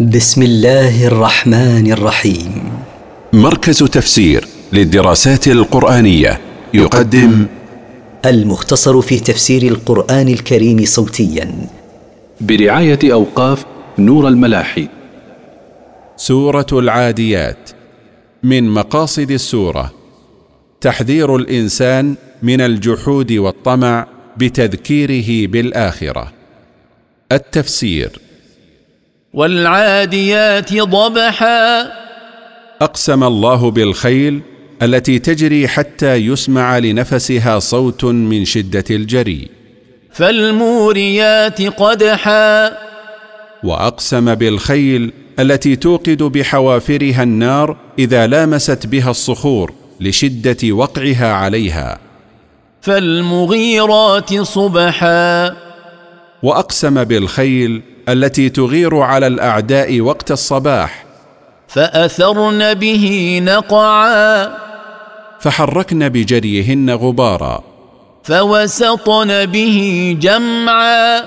بسم الله الرحمن الرحيم. مركز تفسير للدراسات القرآنية يقدم المختصر في تفسير القرآن الكريم صوتيا. برعاية أوقاف نور الملاحي. سورة العاديات. من مقاصد السورة تحذير الإنسان من الجحود والطمع بتذكيره بالآخرة. التفسير والعاديات ضبحا. أقسم الله بالخيل التي تجري حتى يسمع لنفسها صوت من شدة الجري. فالموريات قدحا. وأقسم بالخيل التي توقد بحوافرها النار إذا لامست بها الصخور لشدة وقعها عليها. فالمغيرات صبحا. وأقسم بالخيل التي تغير على الأعداء وقت الصباح. فأثرن به نقعا. فحركن بجريهن غبارا. فوسطن به جمعا.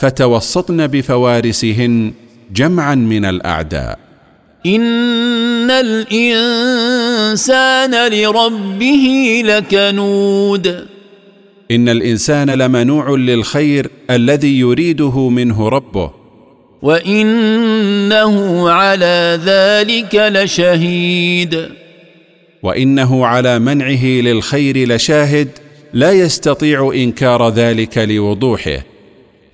فتوسطن بفوارسهن جمعا من الأعداء. إن الإنسان لربه لكنود. إن الإنسان لمنوع للخير الذي يريده منه ربه. وإنه على ذلك لشهيد. وإنه على منعه للخير لشاهد لا يستطيع إنكار ذلك لوضوحه.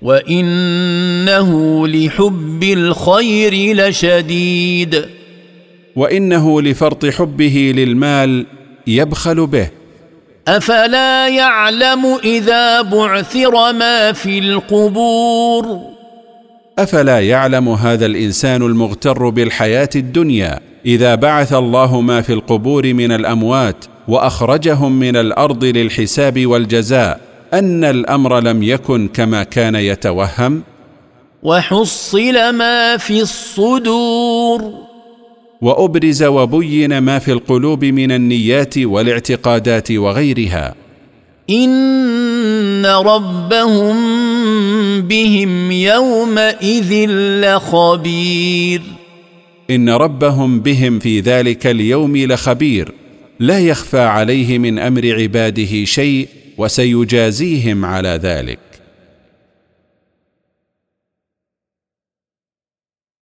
وإنه لحب الخير لشديد. وإنه لفرط حبه للمال يبخل به. أفلا يعلم إذا بعثر ما في القبور؟ أفلا يعلم هذا الإنسان المغتر بالحياة الدنيا إذا بعث الله ما في القبور من الأموات وأخرجهم من الأرض للحساب والجزاء أن الأمر لم يكن كما كان يتوهم؟ وحصل ما في الصدور. وأبرز وبين ما في القلوب من النيات والاعتقادات وغيرها. إن ربهم بهم يومئذ لخبير. إن ربهم بهم في ذلك اليوم لخبير. لا يخفى عليه من أمر عباده شيء وسيجازيهم على ذلك.